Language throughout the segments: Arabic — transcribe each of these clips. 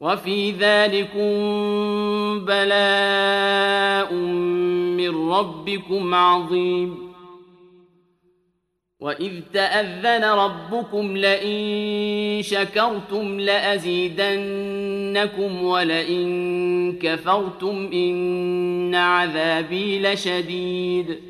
وفي ذلكم بلاء من ربكم عظيم. وإذ تأذن ربكم لئن شكرتم لأزيدنكم ولئن كفرتم إن عذابي لشديد.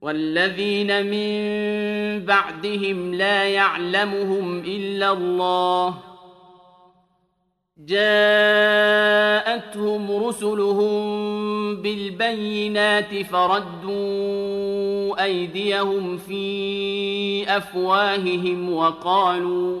والذين من بعدهم لا يعلمهم إلا الله. جاءتهم رسلهم بالبينات فردوا أيديهم في أفواههم وقالوا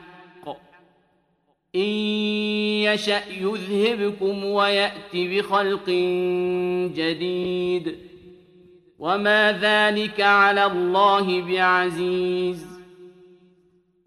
إن يشأ يذهبكم ويأت بخلق جديد. وما ذلك على الله بعزيز.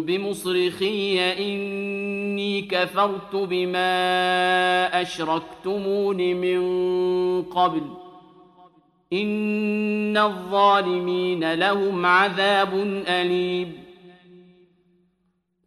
بمصرخي إني كفرت بما أشركتمون من قبل. إن الظالمين لهم عذاب أليم.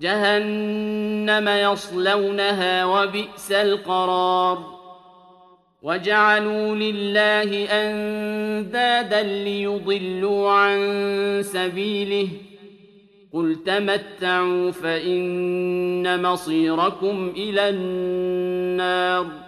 جهنم يصلونها وبئس القرار. وجعلوا لله أندادا ليضلوا عن سبيله. قل تمتعوا فإن مصيركم إلى النار.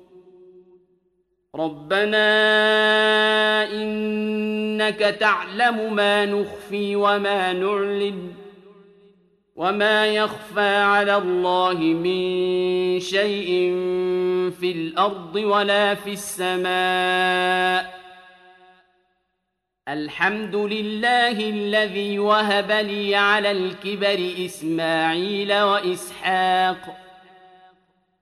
ربنا إنك تعلم ما نخفي وما نعلن وما يخفى على الله من شيء في الأرض ولا في السماء الحمد لله الذي وهب لي على الكبر إسماعيل وإسحاق